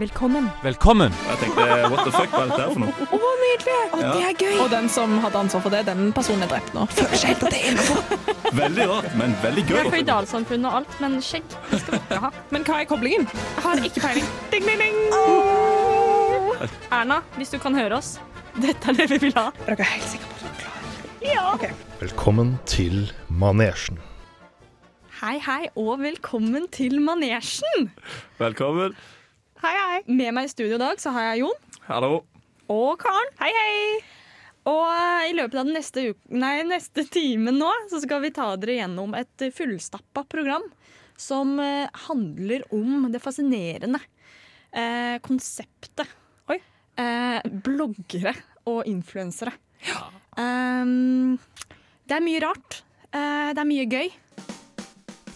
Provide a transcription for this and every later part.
Velkommen. Velkommen! Jeg tenkte what the fuck, hva er dette her for noe? Å, nydelig! Å, Ja. det er gøy. Og den som hadde ansvar for det, den personen er drept nå. Føler seg helt at det er innenfor. Veldig rart, men veldig Vi gøy. er føydalsamfunn og alt, men skjegg det skal vi ikke ha. Men hva er koblingen? Jeg har ikke peiling. Ding, ding, ding. Erna, hvis du kan høre oss, dette er det vi vil ha. Er dere helt sikre på at dere klarer det? Ja. Velkommen til manesjen. Hei, hei, og velkommen til Manesjen. Velkommen. Hei, hei. Med meg i studio i dag så har jeg Jon Hallo. og Karen. Hei, hei. Og eh, i løpet av den neste, nei, neste timen nå så skal vi ta dere gjennom et eh, fullstappa program som eh, handler om det fascinerende eh, konseptet Oi. Eh, bloggere og influensere. Um, det er mye rart. Eh, det er mye gøy.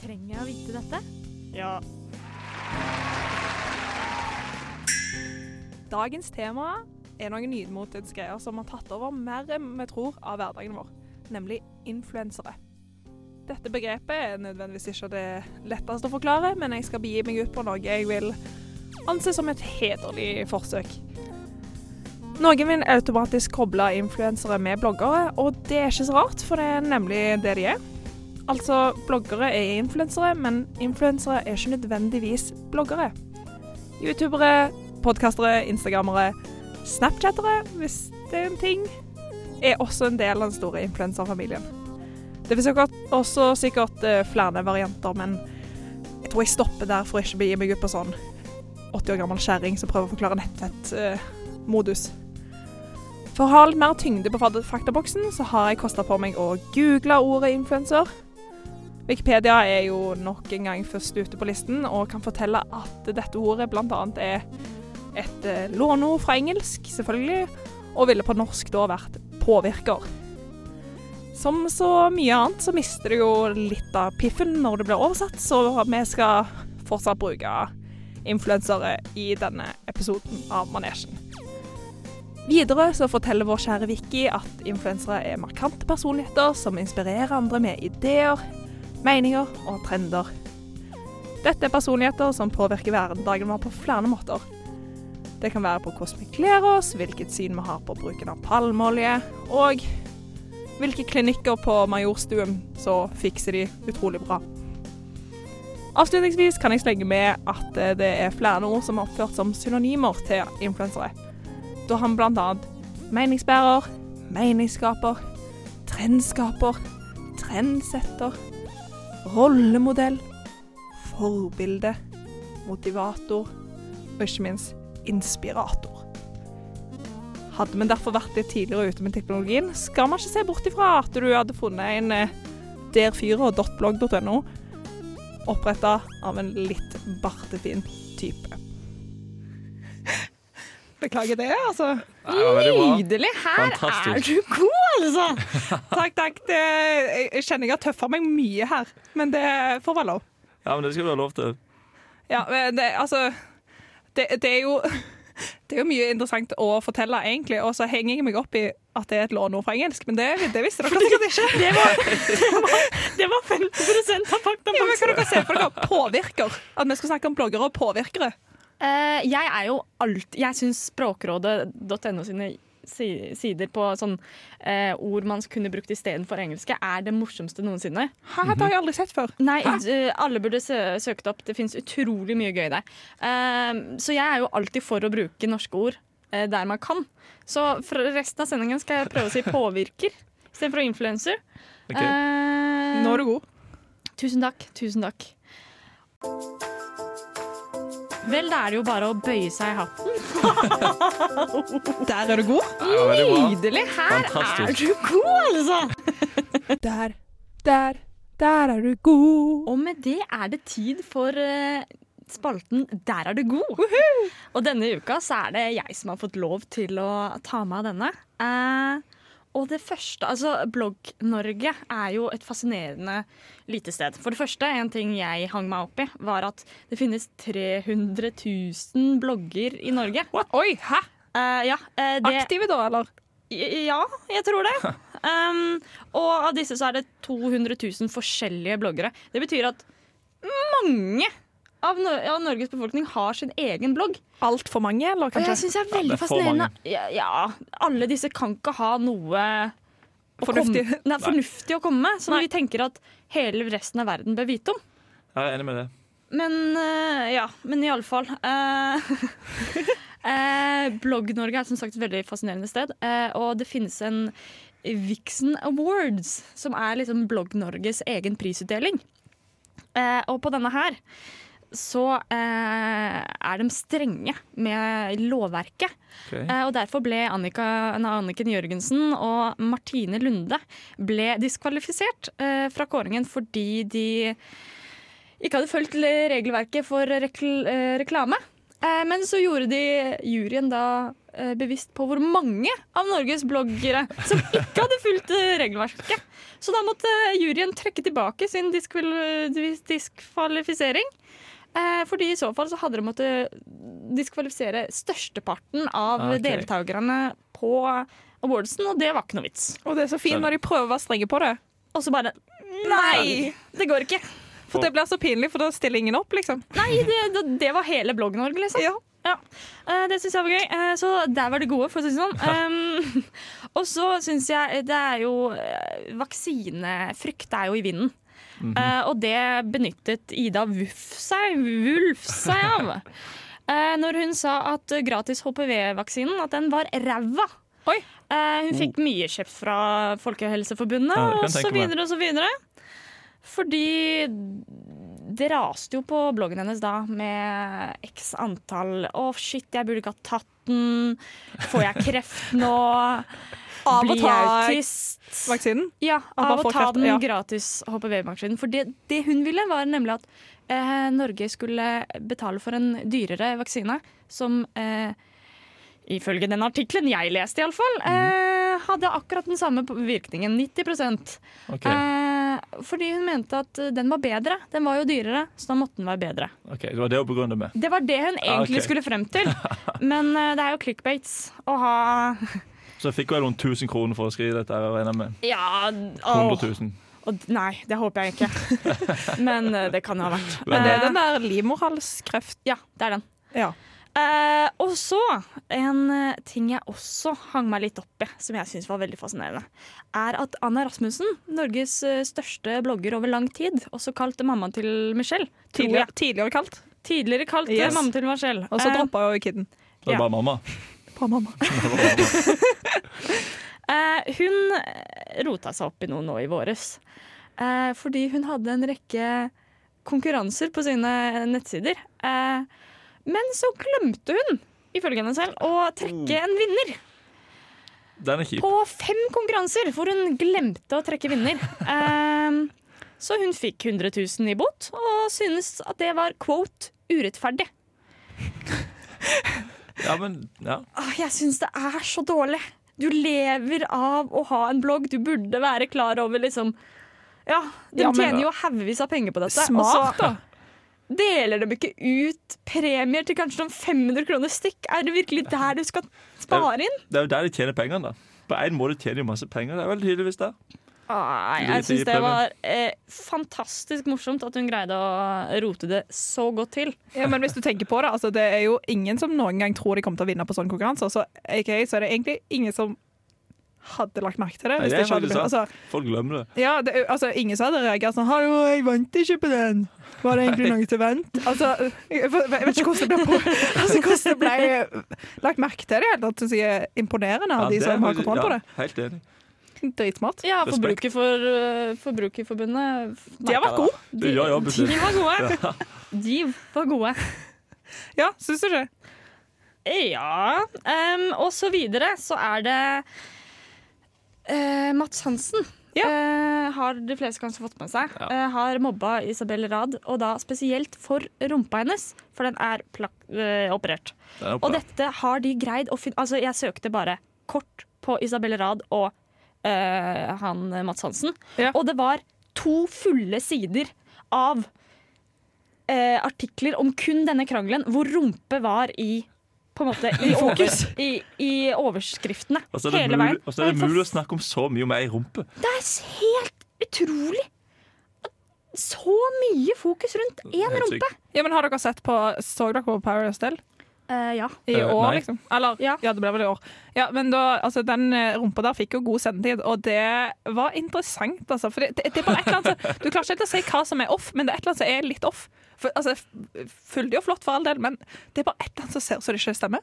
Trenger jeg å vite dette? Ja. Dagens tema er noen nymotens greier som har tatt over mer enn vi tror av hverdagen vår, nemlig influensere. Dette begrepet er nødvendigvis ikke det letteste å forklare, men jeg skal begi meg ut på noe jeg vil anse som et hederlig forsøk. Noen vil automatisk koble influensere med bloggere, og det er ikke så rart, for det er nemlig det de er. Altså, bloggere er influensere, men influensere er ikke nødvendigvis bloggere. Youtubere, podkastere, instagrammere, snapchattere, hvis det er en ting, er også en del av den store influenserfamilien. Det finnes sikkert, også sikkert eh, flere varianter, men jeg tror jeg stopper der for ikke å begi meg ut på sånn 80 år gammel kjerring som prøver å forklare nettfett-modus. For å ha litt mer tyngde på faktaboksen, så har jeg kosta på meg å google ordet influenser. Wikipedia er jo nok en gang først ute på listen, og kan fortelle at dette ordet bl.a. er et eh, låneord fra engelsk, selvfølgelig, og ville på norsk da vært påvirker. Som så mye annet så mister du jo litt av piffen når det blir oversatt, så vi skal fortsatt bruke influensere i denne episoden av Manesjen. Videre så forteller vår kjære Vicky at influensere er markante personligheter som inspirerer andre med ideer, meninger og trender. Dette er personligheter som påvirker hverdagen vår på flere måter. Det kan være på hvordan vi kler oss, hvilket syn vi har på bruken av palmeolje, og hvilke klinikker på Majorstuen så fikser de utrolig bra. Avslutningsvis kan jeg slenge med at eh, det er flere ord som er oppført som synonymer til influensere. Da har vi annet meningsbærer, meningsskaper, trendskaper, trendsetter, rollemodell, forbilde, motivator og ikke minst inspirator. Hadde vi derfor vært litt tidligere ute med teknologien, skal man ikke se bort ifra at du hadde funnet en eh, der4.blogg.no oppretta av en litt bartefin type. Beklager det, altså. Nydelig! Her Fantastisk. er du god, altså! Takk, takk. Det, jeg kjenner jeg har tøffa meg mye her, men det får være lov. Ja, men det skal du ha lov til. Ja, men det, altså det, det er jo det er jo mye interessant å fortelle, egentlig, og så henger jeg meg opp i at det er et låneord fra engelsk, men det, det visste dere sikkert ikke. Det var, det var, det var 50% av fakta. Ja, men Kan dere se for dere påvirker? At vi skal snakke om bloggere og påvirkere? Uh, jeg er jo alt Jeg syns språkrådet.no sine si- sider på sånn eh, ord man kunne brukt istedenfor engelske, er det morsomste noensinne. Hæ, det har jeg aldri sett før. Nei, alle burde sø søke det opp. Det fins utrolig mye gøy der. Eh, så jeg er jo alltid for å bruke norske ord eh, der man kan. Så for resten av sendingen skal jeg prøve å si påvirker istedenfor influenser. Okay. Eh, Nå er du god. Tusen takk. Tusen takk. Vel, da er det jo bare å bøye seg i hatten. Der er du god. Nydelig! Her Fantastisk. er du god, altså! Der, der, der er du god. Og med det er det tid for eh, spalten Der er du god. Og denne uka så er det jeg som har fått lov til å ta med av denne. Eh, og det første, altså Blogg-Norge er jo et fascinerende lite sted. For det første, en ting jeg hang meg opp i, var at det finnes 300 000 blogger i Norge. Oi, hæ? Uh, ja, uh, det, Aktive da, eller? Ja, jeg tror det. Um, og av disse så er det 200 000 forskjellige bloggere. Det betyr at mange av, Nor av Norges befolkning har sin egen blogg. Altfor mange, eller Og jeg syns jeg er veldig veldig er fascinerende. Ja, ja, alle disse kan ikke ha noe å Fornuftig. Komme, nei, fornuftig å komme med, som Nei. vi tenker at hele resten av verden bør vite om. Jeg er enig med det. Men uh, ja, men iallfall uh, uh, Blogg-Norge er som sagt et veldig fascinerende sted. uh, og det finnes en Vixen Awards, som er liksom Blogg-Norges egen prisutdeling. Eh, og på denne her så eh, er de strenge med lovverket. Okay. Eh, og derfor ble Annika, Anniken Jørgensen og Martine Lunde ble diskvalifisert eh, fra kåringen fordi de ikke hadde fulgt regelverket for rekl eh, reklame. Eh, men så gjorde de juryen da eh, bevisst på hvor mange av Norges bloggere som ikke hadde fulgt regelverket. Så da måtte juryen trekke tilbake sin diskval dis- diskvalifisering. Eh, fordi i så fall så hadde de måttet diskvalifisere størsteparten av okay. deltakerne på awardsen, og det var ikke noe vits. Og det er så fint når de prøver å være strenge på det. Og så bare Nei! Det går ikke. For det blir så pinlig, for da stiller ingen opp, liksom. Nei, det, det, det var hele Blogg-Norge, liksom. Ja. Ja. Eh, det syns jeg var gøy. Eh, så der var det gode, for å si det sånn. Um, og så syns jeg det er jo eh, Vaksinefrykt er jo i vinden. Eh, og det benyttet Ida Wuff seg, Wulf seg av. Uh, når hun sa at gratis HPV-vaksinen at den var ræva. Eh, hun fikk mye kjeft fra Folkehelseforbundet Ja, og så videre og så videre. Fordi det raste jo på bloggen hennes da med x antall Å, shit, jeg burde ikke ha tatt den. Får jeg kreft nå? Av å ta vaksinen. Ja, av å ta den ja. gratis HPV-vaksinen. For det, det hun ville, var nemlig at eh, Norge skulle betale for en dyrere vaksine som eh, Ifølge den artikkelen jeg leste, iallfall, eh, hadde akkurat den samme virkningen. 90 okay. eh, Fordi hun mente at den var bedre. Den var jo dyrere, så da måtte den være bedre. ok, Det var det hun begrunnet med. Det var det hun egentlig ok. skulle frem til. Men eh, det er jo clickbaits å ha Så jeg fikk vel noen tusen kroner for å skrive dette. her, regner jeg med. Ja, 100 000. Og, nei, det håper jeg ikke. Men eh, det kan jo ha vært. Men det er den der livmorhalskreft. Ja, det er den. Ja. Eh, og så en eh, ting jeg også hang meg litt opp i, som jeg syns var veldig fascinerende, er at Anna Rasmussen, Norges eh, største blogger over lang tid, også kalt mammaen til Michelle, Tidligere, tidligere kalt. Tidligere kalt Yes. mammaen til Michelle. Og så Eh, droppa jo kiden. Det Ja. bare mamma. Mamma. Eh, hun rota seg opp i noe nå i våres. Eh, fordi hun hadde en rekke konkurranser på sine nettsider. Eh, men så glemte hun, ifølge henne selv, å trekke en vinner. Den er kjip. På fem konkurranser hvor hun glemte å trekke vinner. Eh, så hun fikk 100 000 i bot, og synes at det var quote urettferdig. Ja, men, ja. Jeg syns det er så dårlig. Du lever av å ha en blogg. Du burde være klar over liksom Ja, de Ja, men- tjener jo haugevis av penger på dette. Smart, da. deler de ikke ut premier til kanskje noen 500 kroner stykk. Er det virkelig der du skal spare inn? Det er jo der de tjener pengene. da. På en måte tjener de masse penger. Det er vel tydeligvis det. De- jeg syns det var eh, fantastisk morsomt at hun greide å rote det så godt til. Ja, men hvis du tenker på det, altså, det er jo ingen som noen gang tror de kommer til å vinne på sånne konkurranser. Så, okay, så er det egentlig ingen som hadde lagt merke til det. Nei, Hvis det det er ikke hadde faktisk altså, Folk glemmer det. ja, det, altså, ingen som hadde reagert sånn 'Hallo, jeg vant ikke på den'. Var det egentlig noe til vent? Altså, jeg vet ikke hvordan det ble, på, altså, hvordan det ble lagt merke til det. jeg er imponerende av Ja, de som har kontroll på ja, det. Helt enig. Dritsmart. Ja, forbruker for, eh, Forbrukerforbundet De har vært gode. De ja, ja. De var gode. De var gode. Ja, syns du det? Ja, Um, og så videre så er det uh, Mats Hansen. Ja. Uh, har de fleste kanskje fått med seg. Ja. Uh, har mobba Isabel Rad, og da spesielt for rumpa hennes, for den er plak eh, operert. Er Og dette har de greid å finne Altså, jeg søkte bare kort på Isabel Rad og eh, han Mats Hansen, Ja. og det var to fulle sider av uh, artikler om kun denne krangelen, hvor rumpe var i på en måte i, over, fokus. i, i overskriftene Og så er det hele mulig, veien. og så er det er mulig å snakke om så mye om ei rumpe. Det er helt utrolig! så mye fokus rundt én rumpe. Ja, men Har dere sett på Så dere på Paradise Del? Eh, ja. I Eh, år, nei. liksom? Eller ja. Ja. det ble vel i år. Ja, men da, altså, Den eh, rumpa der fikk jo god sendetid, og det var interessant. Altså, for det, det, det er bare et eller annet som- Du klarer ikke helt å si hva som er off, men det er et eller annet som er litt off. For, altså, Fyldig og flott for all del, men det er bare et eller annet som ser ut som det ikke stemmer.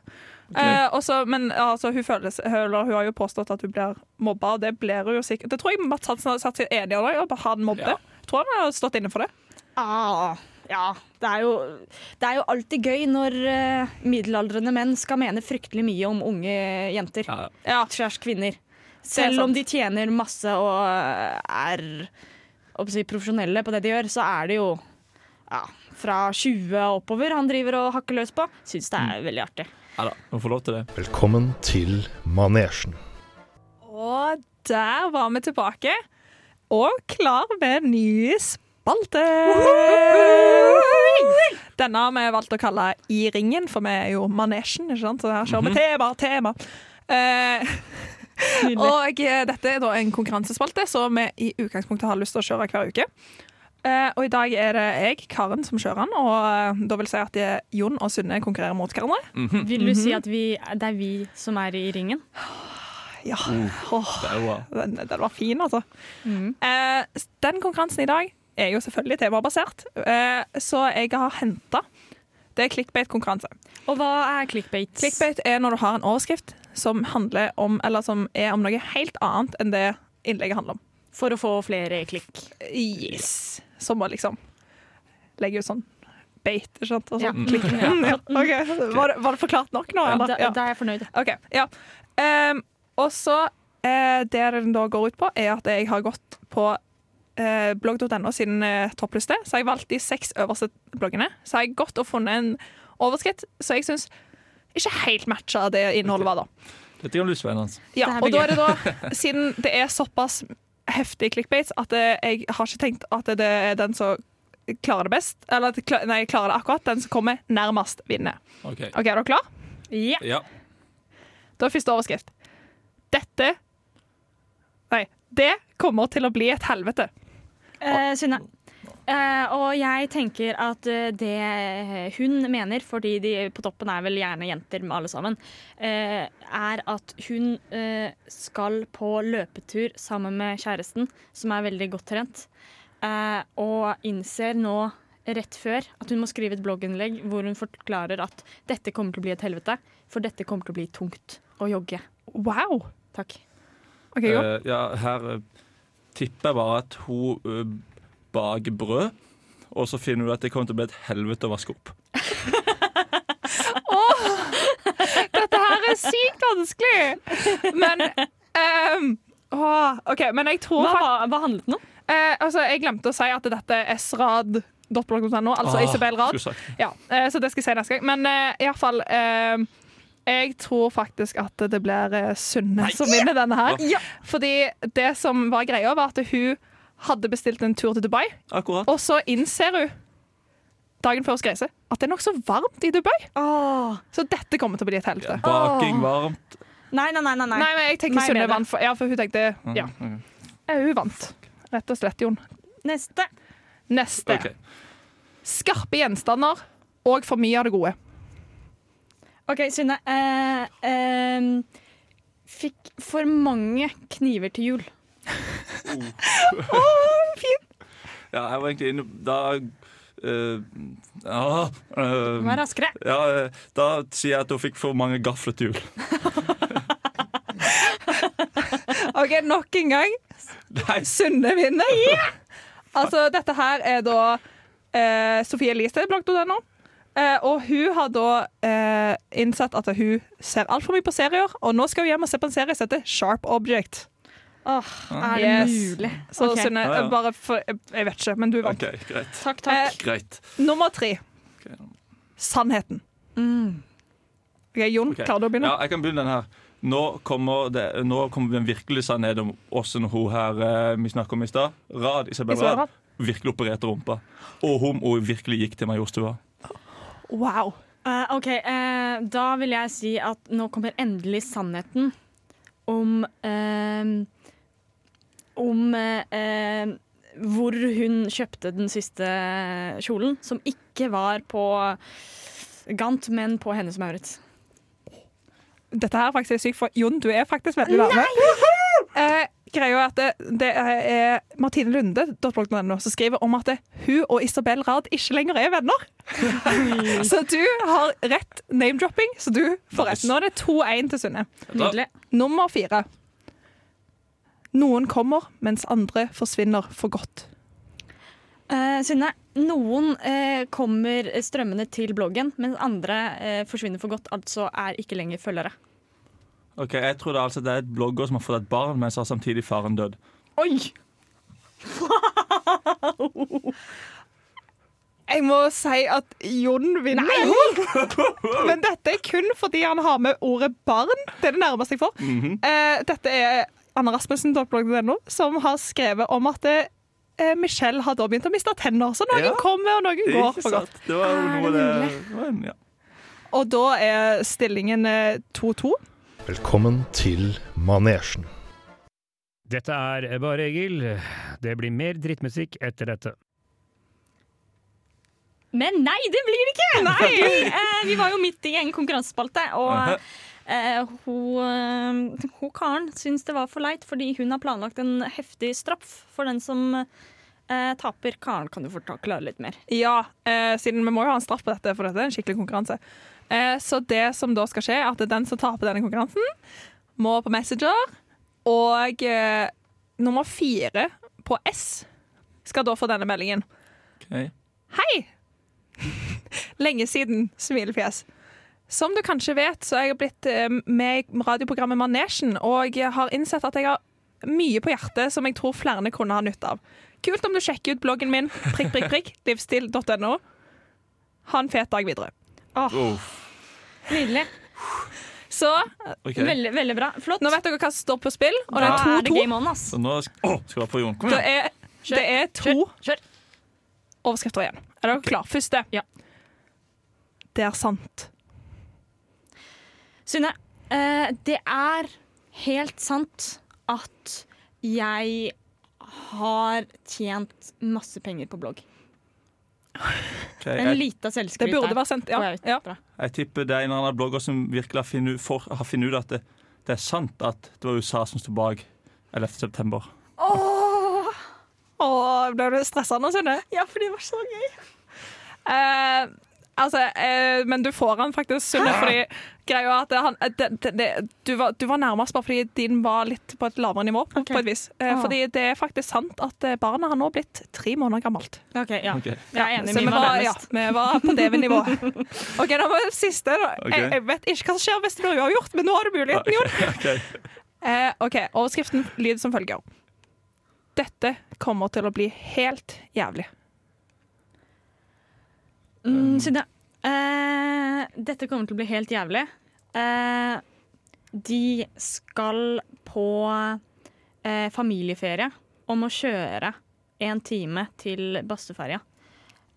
Eh, også, men altså, hun, føles, hun, hun har jo påstått at hun blir mobba, og det blir hun jo sikkert Det tror jeg Mats Hansen har satt seg enig i. og bare Han mobbet. Ja. Tror han har stått inne for det. Ah, ja. Det er, jo, det er jo alltid gøy når uh, middelaldrende menn skal mene fryktelig mye om unge jenter. Ja, Ja, Slash kvinner. Selv om de tjener masse og eh, er si, profesjonelle på det de gjør, så er det jo ja, fra 20 og oppover han driver og hakker løs på. Syns det er veldig artig. ja da, hun får lov til det. Velkommen til manesjen. Og der var vi tilbake. Og klar med en ny spalte. Denne har vi valgt å kalle I ringen, for vi er jo manesjen. ikke sant? Så her kjører vi tema, tema. Eh, og eh, dette er da en konkurransespalte som vi i utgangspunktet har lyst til å kjøre hver uke. Eh, og i dag er det jeg, Karen, som kjører den. Og eh, da vil jeg si at det er Jon og Synne konkurrerer mot hverandre. Mhm. Vil du si at vi, det er vi som er i ringen? Ja, Mm. Bra. den, den var fin, altså. Mm. Eh, den konkurransen i dag er jo selvfølgelig temabasert, eh, så jeg har henta Det er clickbait-konkurranse. Og hva er clickbait? Clickbait er når du har en overskrift som om Eller som er om noe helt annet enn det innlegget handler om. For å få flere klikk. Yes. Som å liksom legge ut sånn bait, ikke sant? Og sånn Ja. klikk. Mm, ja. Ok, Var, det, var det forklart nok nå, Da. Ja. da er jeg fornøyd. OK. Ja. Ehm, og så eh, Det den da går ut på, er at jeg har gått på eh, blogg.no sin eh, toppliste. Så har jeg valgt de seks øverste bloggene. Så har jeg gått og funnet en overskritt så jeg syns ikke helt matcha det innholdet var, da. Dette kan bli spennende. Ja, og da er det da, siden det er såpass heftig clickbait, at det, jeg har ikke tenkt at det er den som klarer det best. Eller at nei, klarer det akkurat. Den som kommer nærmest, vinner. OK. OK, er dere klar? Ja. Ja. Da er første overskrift. Dette Nei. Det kommer til å bli et helvete. Eh, Synne. Uh, og jeg tenker at eh, det hun mener, fordi de på toppen er vel gjerne jenter med alle sammen, uh, er at hun uh, skal på løpetur sammen med kjæresten, som er veldig godt trent, eh, og innser nå rett før at hun må skrive et blogginnlegg hvor hun forklarer at dette kommer til å bli et helvete, for dette kommer til å bli tungt å jogge. Wow. Takk. Okay. Eh, ja, her eh, tipper bare at hun uh, baker brød, og så finner hun at det kommer til å bli et helvete å vaske opp. Dette her er sykt vanskelig! Men um, oh, OK, men jeg tror Hva, hva, hva handlet den om? Uh, Altså, jeg glemte å si at dette er srad.blogg.no, altså Ah, Isabel Rad. Ja, eh, så det skal jeg si neste gang. Men uh, iallfall uh, Jeg tror faktisk at det blir eh, Sunne som vinner denne her. Ja. Fordi det som var greia, var at hun hadde bestilt en tur til Dubai, Akkurat. og så innser hun dagen før hun skal reise at det er nokså varmt i Dubai. Åh. Så dette kommer til å bli et helvete. Baking varmt. Nei, nei, nei. nei, nei. Nei, men jeg tenker Sunne vant. For, ja, for hun tenkte Ja, Ok. eh, hun vant. Rett og slett, Jon. Neste. Neste. Okay. Skarpe gjenstander og for mye av det gode. OK, Synne. Eh, ehm, fikk for mange kniver til jul. Ja, jeg var egentlig inne Da Uh, ja, uh, Vær raskere. ja, eh, Da sier jeg at hun fikk for mange gafler til jul. OK, nok en gang. Sunne vinner. Altså, dette her er da uh, Sofie Elise blogg.no. Eh, og hun har da innsatt innsett at hun ser altfor mye på serier, og nå skal hun hjem og se på en serie som heter Sharp Object. Åh, er det Yes. mulig? Så okay. Synne, bare for Jeg vet ikke, men du vant. Okay, greit. Takk, takk. Eh, Greit. Nummer tre. Okay. Sannheten. Mm. OK, Jon, okay. klarer du å begynne? Ja, jeg kan begynne den her. Nå kommer, det, nå kommer den virkelige sannheten om åssen hun her eh, vi snakker om i stad. Rad, Isabel Rad. virkelig opererte rumpa. Og hun, hun virkelig gikk til Majorstua. Wow. Uh, OK, uh, da vil jeg si at nå kommer endelig sannheten om uh, Om hvor hun kjøpte den siste kjolen, som ikke var på Gant, men på Hennes Maurits. Dette her er faktisk sykt, for Jon, du er faktisk veldig nærme. Eh, greia er at det, det er Martine Lunde .no, som skriver om at det, hun og Isabel Rad ikke lenger er venner. så du har rett name-dropping, så du får rett. Nå er det 2-1 til Sunne. Nydelig. Nummer fire. Noen kommer, mens andre forsvinner for godt. Uh, Synne, noen uh, kommer strømmende til bloggen, mens andre uh, forsvinner for godt, altså er ikke lenger følgere. Ok, Jeg tror det er, altså, det er et blogger som har fått et barn, men så har samtidig faren dødd. Oi! Jeg må si at Jon vinner. Men dette er kun fordi han har med ordet barn. Det er det nærmeste jeg får. Mhm. Eh, dette er Anne Rasmussen .no, som har skrevet om at eh, Michelle har da begynt å miste tenner. Så noen Ja. kommer, og noen går for godt. Det var jo Er noe det det, var en, ja. Og da er stillingen eh, 2-2. Velkommen til manesjen. Dette er bare Egil. Det blir mer drittmusikk etter dette. Men nei, det blir det ikke! Fordi, eh, vi var jo midt i en konkurransespalte, og eh, hun, eh, hun karen syns det var for leit fordi hun har planlagt en heftig straff for den som eh, taper. Karen, kan du forklare litt mer? Ja, eh, siden vi må jo ha en straff på dette, for dette er en skikkelig konkurranse. Eh, så det som da skal skje, er at den som taper denne konkurransen, må på Messenger, og eh, nummer fire på S skal da få denne meldingen. Okay. Hei! Lenge siden, smilefjes. Som du kanskje vet, så er jeg blitt eh, med i radioprogrammet Manesjen, og har innsett at jeg har mye på hjertet som jeg tror flere kunne ha nytte av. Kult om du sjekker ut bloggen min, prikk, prikk, prikk, livsstil.no. Ha en fet dag videre. Åh, Nydelig. Så ok. Veldig, veldig bra. Flott. nå vet dere hva som står på spill, og det da er er det 2-2. game on, ass. Så nå sk skal vi være på Jon. Kom Det igjen. er, det er to Kjør. Kjør. overskrifter igjen. Er dere klare? Første. Ja. Det er sant. Synne, eh, det er helt sant at jeg har tjent masse penger på blogg. Okay, En lita Det burde være sendt, Ja. Jeg ja. jeg tipper det er en eller annen blogger som virkelig har funnet, for, har funnet ut at det, det er sant at det var USA som sto bak 11. september. Åh, Åh, ble du stressa nå, Synne? Ja, for det var så gøy. Eh, altså, eh, men du får han faktisk, Sunne, fordi greia er at han, eh, det, det, det, du, var, du var nærmest bare fordi din var litt på et lavere nivå, på, på et vis. Eh, Ah. Fordi det er faktisk sant at eh, barnet har nå blitt tre måneder gammelt. Ok, ja. Okay. Jeg er enig. Så vi var ja, vi var på DV-nivå. OK, da var det siste. Da. Ok. Jeg, jeg vet ikke hva som skjer hvis det blir uavgjort, men nå har du muligheten, Jon. Ok. Eh, OK, overskriften lyder som følger. Dette kommer til å bli helt jævlig. Mm, Synne, eh, dette kommer til å bli helt jævlig. Eh, de skal på eh, familieferie om å kjøre en time til Bastøferja.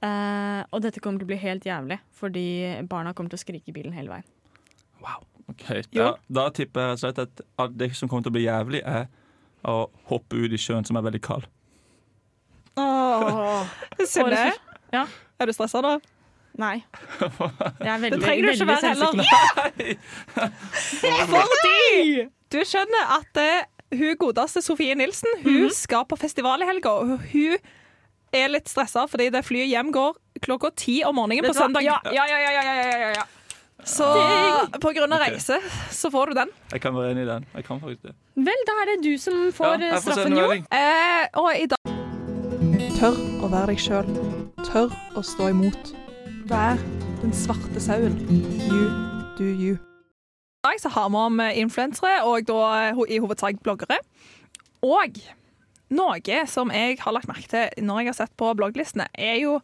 Eh, og dette kommer til å bli helt jævlig, fordi barna kommer til å skrike i bilen hele veien. Ok, da, da tipper jeg rett og slett at at det som kommer til å bli jævlig, er å hoppe ut i sjøen som er veldig kald. Synne, Ja. er du stressa nå? Nei. Jeg er veldig, Det trenger du ikke være heller. Fordi du skjønner at eh, hun godeste Sofie Nilsen Hun skal på festival i helga. og Hun er litt stressa fordi det flyet hjem går klokka ti om morgenen på søndag. Ja, ja, ja, ja, ja, ja, ja, ja. Så på grunn av reise så får du den. Jeg kan være enig i den. Jeg kan faktisk det. Vel, da er det du som får Ja, eh, får straffen, jo. Eh, og i dag Tør å være deg sjøl. Tør å stå imot. Vær den svarte sauen. You do you. I dag så har vi om influensere, og da eh, i hovedsak bloggere. Og noe som jeg har lagt merke til når jeg har sett på blogglistene, er jo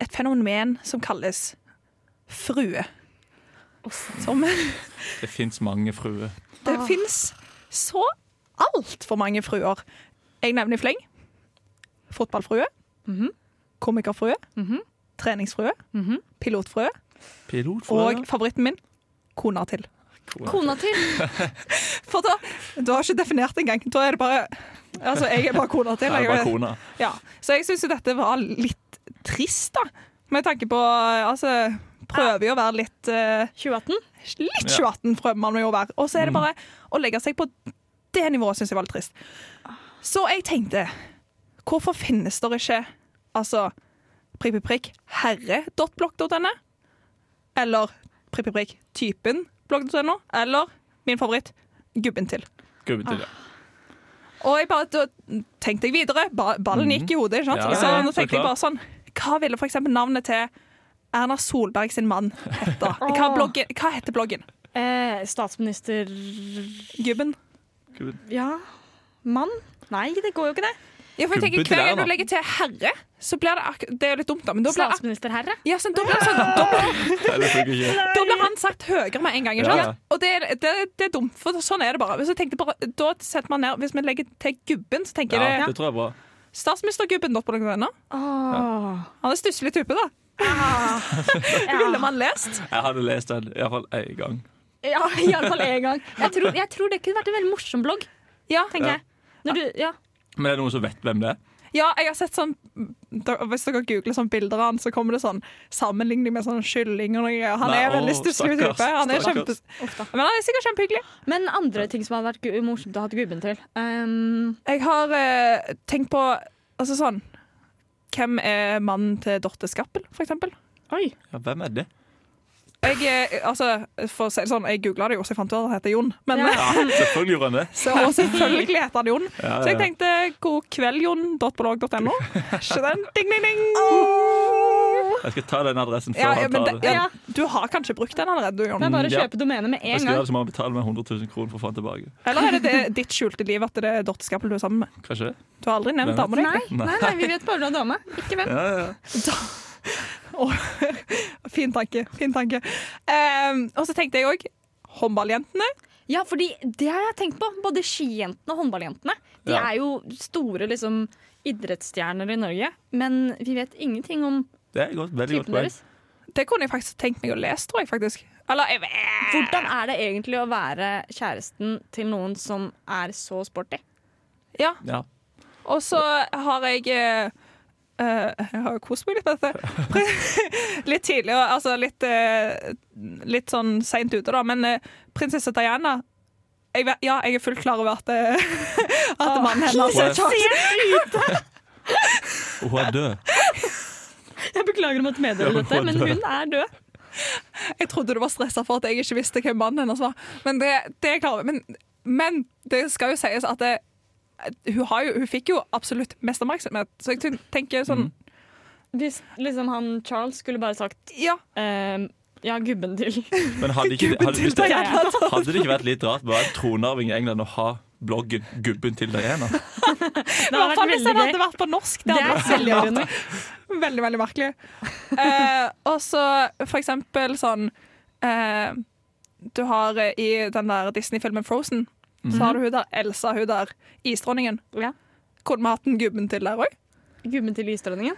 et fenomen som kalles frue. Som Det fins mange fruer. Det Ah. finnes så altfor mange fruer. Jeg nevner i fleng. Fotballfrue. Mhm. Komikerfrue. Mhm. Treningsfrue. Mhm. Pilotfrue. pilotfrue, Og favoritten min kona til. Kona til. For da Du har ikke definert engang. Da er det bare Altså, jeg er bare kona til. Jeg er bare kona. Ja. Så jeg syns jo dette var litt trist, da. Med tanke på Altså, prøver jo å være litt uh, 2018? Litt Ja. 2018 prøver man jo å være. Og så er det Mm. bare å legge seg på det nivået syns jeg var litt trist. Så jeg tenkte Hvorfor finnes det ikke altså prikk, prikk, prikk herre.blogg.no? Eller prikk, prikk, prikk, typen blogg.no? Eller min favoritt gubben til. Gubben til, ja. Og jeg bare, tenkte jeg videre. Ballen Mhm. gikk i hodet. ikke sant? Ja, så nå tenkte jeg bare sånn Hva ville eksempel navnet til Erna Solberg sin mann hete? Hva, bloggen, hva heter bloggen? Eh, statsminister Gubben? Gubben. Ja. Mann? Nei, det går jo ikke det. Ja, for jeg tenker Hver gang du legger til herre, så blir det ak Det er jo litt dumt, da. Men da blir, Statsministerherre. ja, sånn, da blir, det sånn, da blir, det da blir han sagt høyere med en gang. Ikke Ja. Og det, er- det, det er dumt, for sånn er det bare. Hvis, jeg tenkte bare da setter man ned, Hvis vi legger til gubben, så tenker Ja, jeg det tror jeg er bra. Statsministergubben. Oh. Ja. Han er stusslig type, da. Ville man lest? Jeg hadde lest den iallfall én gang. Ja, iallfall én gang. Jeg tror, jeg tror det kunne vært en veldig morsom blogg. Ja. tenker Ja. jeg. Når du, ja. Men er det noen som vet hvem det er? Ja, jeg har sett sånn Hvis dere googler sånn bilder av han, så kommer det sånn sammenligning med sånn kylling og noe. Han Nei, er veldig stusslig type. Han er kjempe, men han er sikkert kjempehyggelig. Men andre ting som hadde vært morsomt å ha gubben til. Um, Jeg har eh, tenkt på altså sånn Hvem er mannen til Dorte Skappel, for eksempel? oi. Ja, hvem er det? Jeg, eh, altså, for å si det sånn, jeg googla det jo, så jeg fant ut at han heter Jon. Men, Ja. Ja, selvfølgelig gjorde han det. så, og selvfølgelig heter han Jon. Ja, Så jeg tenkte god kveld, jon.blogg.no. Ikke den? Ding, ding, ding. Jeg skal ta den adressen før Ja, ja, han men tar det, ja, du har kanskje brukt den allerede, du, Jon. Det er bare å ja. kjøpe domenet med Jeg skal gjøre gang. det som å betaler meg 100 000 kroner for å få den tilbake. Eller er det, det ditt skjulte liv at det er Dorte Skappel du er sammen med? Kanskje det? Du har aldri nevnt dama di. Nei, nei, nei, vi vet bare du har dame. Ikke hvem. Ja, ja. Fin tanke. fin tanke. Um, og så tenkte jeg òg håndballjentene. Ja, fordi det har jeg tenkt på. Både skijentene og håndballjentene. De Ja. er jo store liksom, idrettsstjerner i Norge, men vi vet ingenting om Det er godt, veldig godt typen poeng. deres. Det kunne jeg faktisk tenkt meg å lese, tror jeg faktisk. Eller jeg Hvordan er det egentlig å være kjæresten til noen som er så sporty? Ja. Ja. Og så har jeg eh, Jeg har jo kost meg litt med dette. litt tidligere, altså litt, eh, litt sånn seint ute, da. Men eh, prinsesse Diana jeg vet, Ja, jeg er fullt klar over at, at mannen hennes er Charles. Hun er død. Jeg beklager å måtte meddele Ja, dette, men hun er død. Jeg trodde du var stressa for at jeg ikke visste hvem mannen hennes var. Men det, det er klar. Men, men det skal jo sies at det, hun, har jo, hun fikk jo absolutt mest oppmerksomhet. Så jeg tenker sånn Mm. Hvis liksom han Charles skulle bare sagt Ja, ehm, ja, gubben til Men hadde, ikke, hadde, hvis det, Diana. hadde det ikke vært litt rart å være tronarving i England og ha bloggen 'Gubben til Diana'? Det hadde vært hvis den hadde gøy. vært på norsk. Det hadde er vært veldig. Veldig, veldig merkelig. Eh, og så for eksempel sånn eh, Du har eh, i den der Disney-filmen Frozen, så har du hun der Elsa, hun der isdronningen. Ja. Kunne vi hatt en gubben til der òg? Gubben til isdronningen.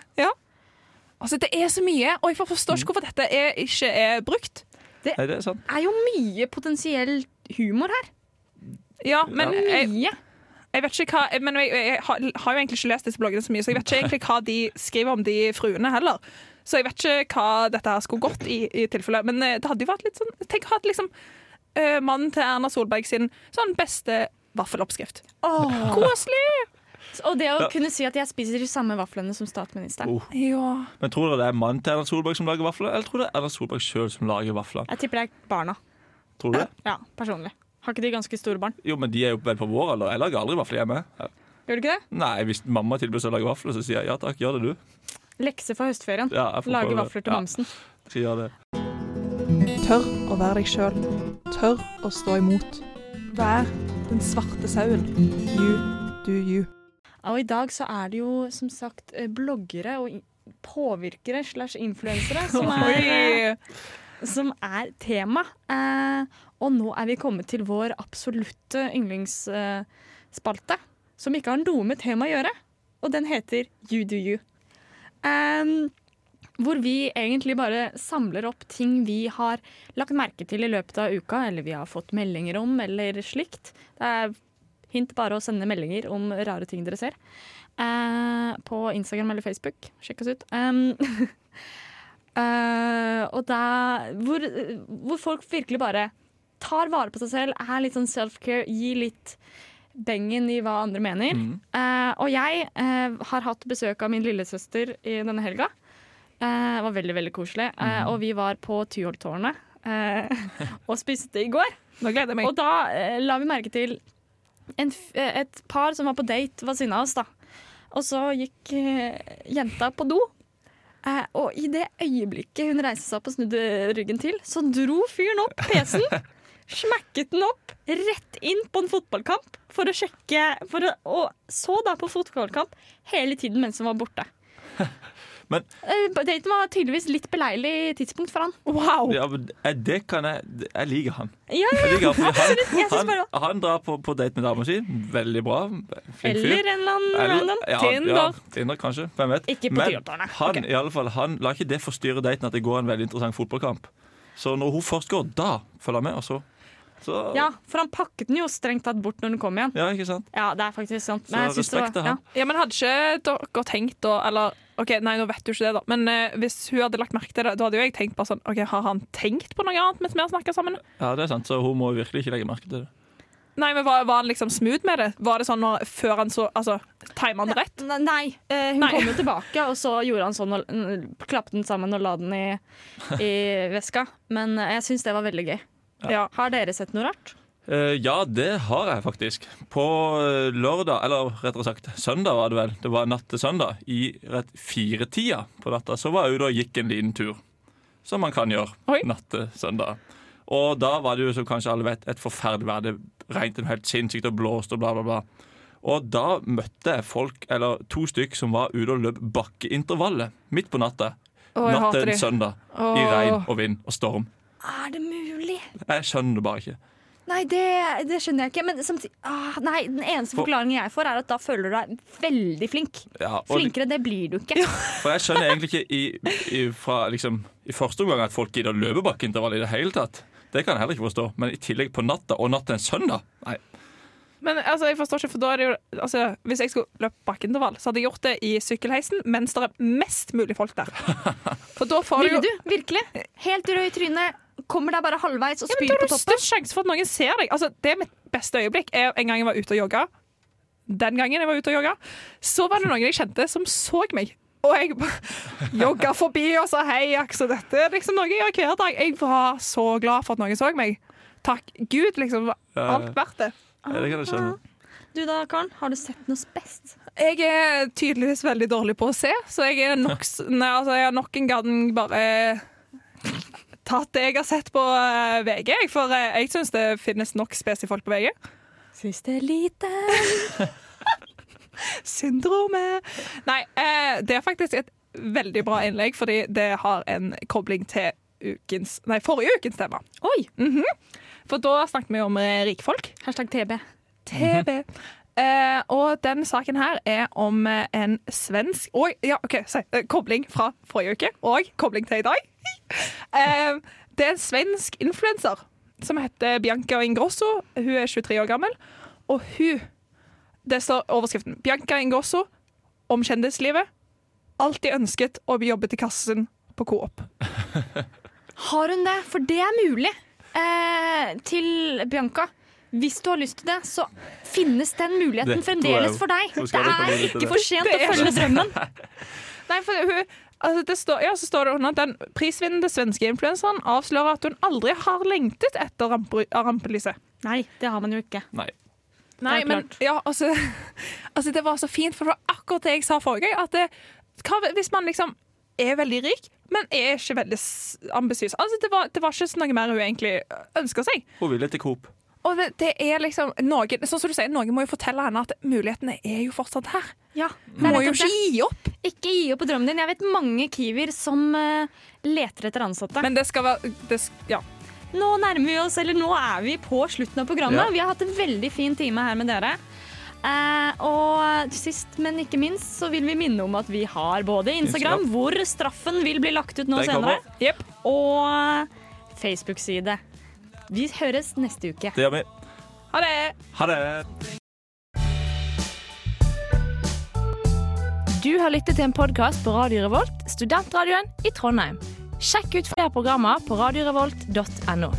Altså, det er så mye, og jeg forstår ikke hvorfor dette er, ikke er brukt. Nei, det er sant. er jo mye potensiell humor her. Ja, men jeg, Mye. jeg vet ikke hva Men jeg, jeg, har, har jo egentlig ikke lest disse bloggene så mye, så jeg vet ikke egentlig hva de skriver om de fruene heller. Så jeg vet ikke hva dette her skulle gått i, i tilfelle. Men eh, det hadde jo vært litt sånn Tenk å ha liksom eh, mannen til Erna Solberg sin sånn beste vaffeloppskrift. Koselig! Og det å kunne si at jeg spiser de samme vaflene som statsministeren. Oh. Ja. Men tror dere det er mannen til Erna Solberg som lager vafler, eller tror dere det er Erna Solberg sjøl som lager vafler? Jeg tipper det er barna. Tror du det? Ja, personlig. Har ikke de ganske store barn? Jo, men de er jo vel på vår alder. Jeg lager aldri vafler hjemme. Gjør du ikke det? Nei, hvis mamma tilbyr seg å lage vafler, så sier jeg ja takk, gjør det du. Lekse for høstferien. Ja, Lage vafler til Ja, mamsen. Så gjør det. Tør å være deg sjøl. Tør å stå imot. Vær den svarte sauen. You do you. Og i dag så er det jo som sagt eh, bloggere og påvirkere slash influensere som, er, eh, som er tema. Eh, og nå er vi kommet til vår absolutte yndlingsspalte, som ikke har noe med tema å gjøre. Og den heter You do you. Em, hvor vi egentlig bare samler opp ting vi har lagt merke til i løpet av uka, eller vi har fått meldinger om, eller slikt. Det er Hint bare å sende meldinger om rare ting dere ser. Eh, på Instagram eller Facebook. Sjekk oss ut. Um, uh, og da hvor, hvor folk virkelig bare tar vare på seg selv, er litt sånn self-care, gir litt bengen i hva andre mener. Mm. Uh, og jeg uh, har hatt besøk av min lillesøster i denne helga. Eh, det var veldig veldig koselig. Eh, og vi var på Tyholttårnet eh, og spiste i går. Nå gleder jeg meg. Og da eh, la vi merke til en, et par som var på date ved siden av oss. da. Og så gikk jenta på do. Eh, og i det øyeblikket hun reiste seg opp og snudde ryggen til, så dro fyren opp PC-en. Smekket den opp rett inn på en fotballkamp for å sjekke for å, Og så da på fotballkamp hele tiden mens hun var borte. Men- Eh, Daten var tydeligvis litt beleilig tidspunkt for han. Wow! Ja, men eh, det kan jeg Jeg liker han. Ja, ja, Jeg liker han, han, han, han drar på, på date med dama si. Veldig bra. Flink fyr. Eller en eller annen random. ja, Tinder. Ja, Tinder, kanskje. Hvem vet. Ikke på Men han, okay. i alle fall, han lar ikke det forstyrre daten at det går en veldig interessant fotballkamp. Så når hun først går, da følger han med, og så, så Ja, for han pakket den jo strengt tatt bort når den kom igjen. Ja, ikke sant? Ja, det er faktisk sant. Men så respekt til han. Ja, men hadde ikke dere tenkt da Eller OK, nei, nå vet du ikke det, da. Men uh, hvis hun hadde lagt merke til det, da hadde jo jeg tenkt bare sånn OK, har han tenkt på noe annet mens vi har snakka sammen? Ja, det er sant, så hun må virkelig ikke legge merke til det. Nei, men var, var han liksom smooth med det? Var det sånn når, før han så Altså, timer han det rett? Nei. Nei, eh, hun Nei. kom jo tilbake, og så gjorde han sånn og klappet den sammen og la den i, i veska. Men eh, jeg syns det var veldig gøy. Ja. Har dere sett noe rart? Uh, ja, det har jeg faktisk. På eh, lørdag, eller rettere sagt søndag var det vel, det var natt til søndag, i rett firetida på natta, så var jeg ute og gikk en liten tur. Som man kan gjøre Oi. natt til søndag. Og da var det jo, som kanskje alle vet, et forferdelig vær. Det regnet helt sinnssykt og blåste og bla, bla, bla. Og da møtte jeg folk, eller to stykk, som var ute og løp bakkeintervallet midt på natta. Å, Natt til en søndag. I regn og vind og storm. Er det mulig? Jeg skjønner det bare ikke. Nei, det, det skjønner jeg ikke. Men samtidig ah, Nei, den eneste For- forklaringen jeg får, er at da føler du deg veldig flink. Ja, og Flinkere, det blir du ikke. For jeg skjønner egentlig ikke i, i, fra, liksom, i første omgang at folk gidder å løpe bakkeintervall i det hele tatt. Det kan jeg heller ikke forstå. Men i tillegg på natta, og natt til en søndag Nei. Men altså, jeg forstår ikke, for da er det jo altså, Hvis jeg skulle løpt bakkeintervall, så hadde jeg gjort det i sykkelheisen mens det er mest mulig folk der. For da får du Ville jo du? Virkelig? Helt rød i trynet, kommer deg bare halvveis og ja, på spyr Da har på du toppen. størst sjanse for at noen ser deg. Altså, det er mitt beste øyeblikk. Er en gang jeg var ute og jogga. Den gangen jeg var ute og jogga, så var det noen jeg kjente som så meg. Og jeg jogga forbi og sa hei, Aks, og dette er liksom noe jeg gjør hver dag. Jeg var så glad for at noen så meg. Takk Gud, liksom. var Alt verdt det. Ja, det kan jeg skjønne. Du da, Karen, har du sett noe spest? Jeg er tydeligvis veldig dårlig på å se, så jeg er nok, nei, altså, jeg er nok en gang bare det jeg har sett på eh, VG. For eh, jeg syns det finnes nok spesifolk på VG. Siste lite Syndromet. Nei, eh, det er faktisk et veldig bra innlegg, fordi det har en kobling til ukens, nei, forrige ukens tema. Oi! For da snakket vi om rikfolk. Hashtag TB. TB. Eh, og den saken her er om en svensk Oi, ja, OK, si. eh, kobling fra forrige uke og kobling til i dag. Eh, det er en svensk influenser som heter Bianca Ingrosso. Hun er 23 år gammel, og hun Det står overskriften. Bianca Ingrosso om kjendislivet. Alltid ønsket å jobbe til kassen på Coop. Har hun det? For det er mulig. Eh, til Bianca. Hvis du har lyst til det, så finnes den muligheten fremdeles for deg. Det er ikke for sent å følge drømmen. Nei, for hun, altså det står, ja, så står det under at den prisvinnende svenske influenseren avslører at hun aldri har lengtet etter rampe, rampelyset. Nei, det har man jo ikke. Nei. Nei, men ja, altså, altså Det var så fint, for det var akkurat det jeg sa forrige gang. At det, hva, hvis man liksom er veldig rik, men er ikke veldig ambisiøs. Altså, det, var, det var ikke så noe mer hun egentlig ønska seg. Hun ville til Coop. Og det, det er liksom noen, sånn som du sier, noen må jo fortelle henne at mulighetene er jo fortsatt her. Ja, Du må jo ikke gi opp. Ikke gi opp på drømmen din. Jeg vet mange Kiwier som uh, leter etter ansatte. Men det skal være det, ja. nå nærmer vi oss, eller nå er vi på slutten av programmet. Ja. Vi har hatt en veldig fin time her med dere. Uh, og sist, men ikke minst, så vil vi minne om at vi har både Instagram, Instagram. hvor straffen vil bli lagt ut nå Den senere, yep. Og Facebook-side. Vi høres neste uke. Det gjør vi. Ha det. Ha det. Du har lyttet til en podkast på Radio Revolt, studentradioen i Trondheim. Sjekk ut flere programmer på radiorevolt.no.